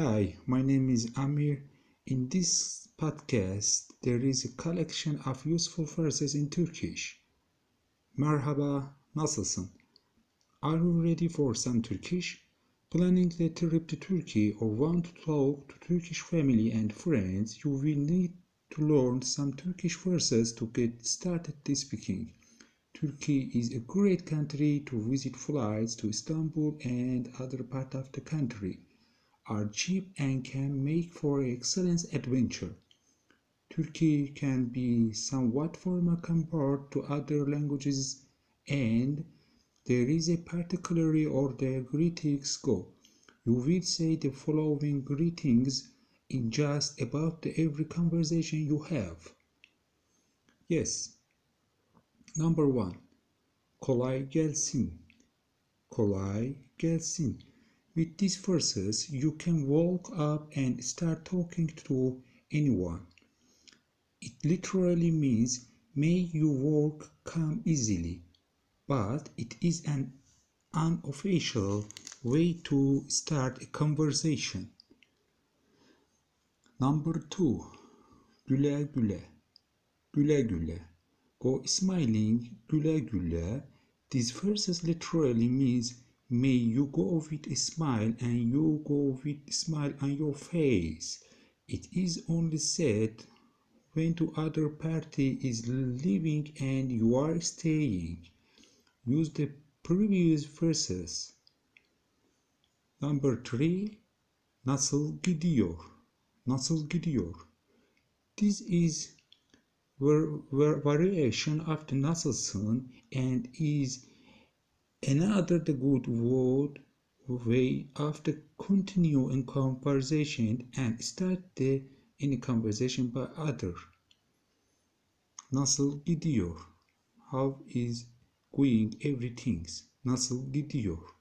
Hi, my name is Amir. In this podcast, there is a collection of useful phrases in Turkish. Merhaba, nasılsın? Are you ready for some Turkish? Planning the trip to Turkey or want to talk to Turkish family and friends, you will need to learn some Turkish phrases to get started this speaking. Turkey is a great country to visit flights to Istanbul and other part of the country are cheap and can make for excellent adventure. Turkey can be somewhat formal compared to other languages and there is a particularly order greetings go. You will say the following greetings in just about every conversation you have. Yes. Number one. Kolay gelsin. Kolay gelsin. With these verses, you can walk up and start talking to anyone. It literally means, may your work come easily, but it is an unofficial way to start a conversation. Number two, güle güle, güle güle. Go smiling, güle güle. These verses literally means May you go with a smile and you go with a smile on your face. It is only said when the other party is leaving and you are staying. Use the previous verses. Number 3. Nasıl gidiyor? Nasıl gidiyor? This is variation of the nasılsın and is Another the good word way after continue in conversation and start the in conversation by other. Nasıl gidiyor? How is going everything? Nasıl gidiyor?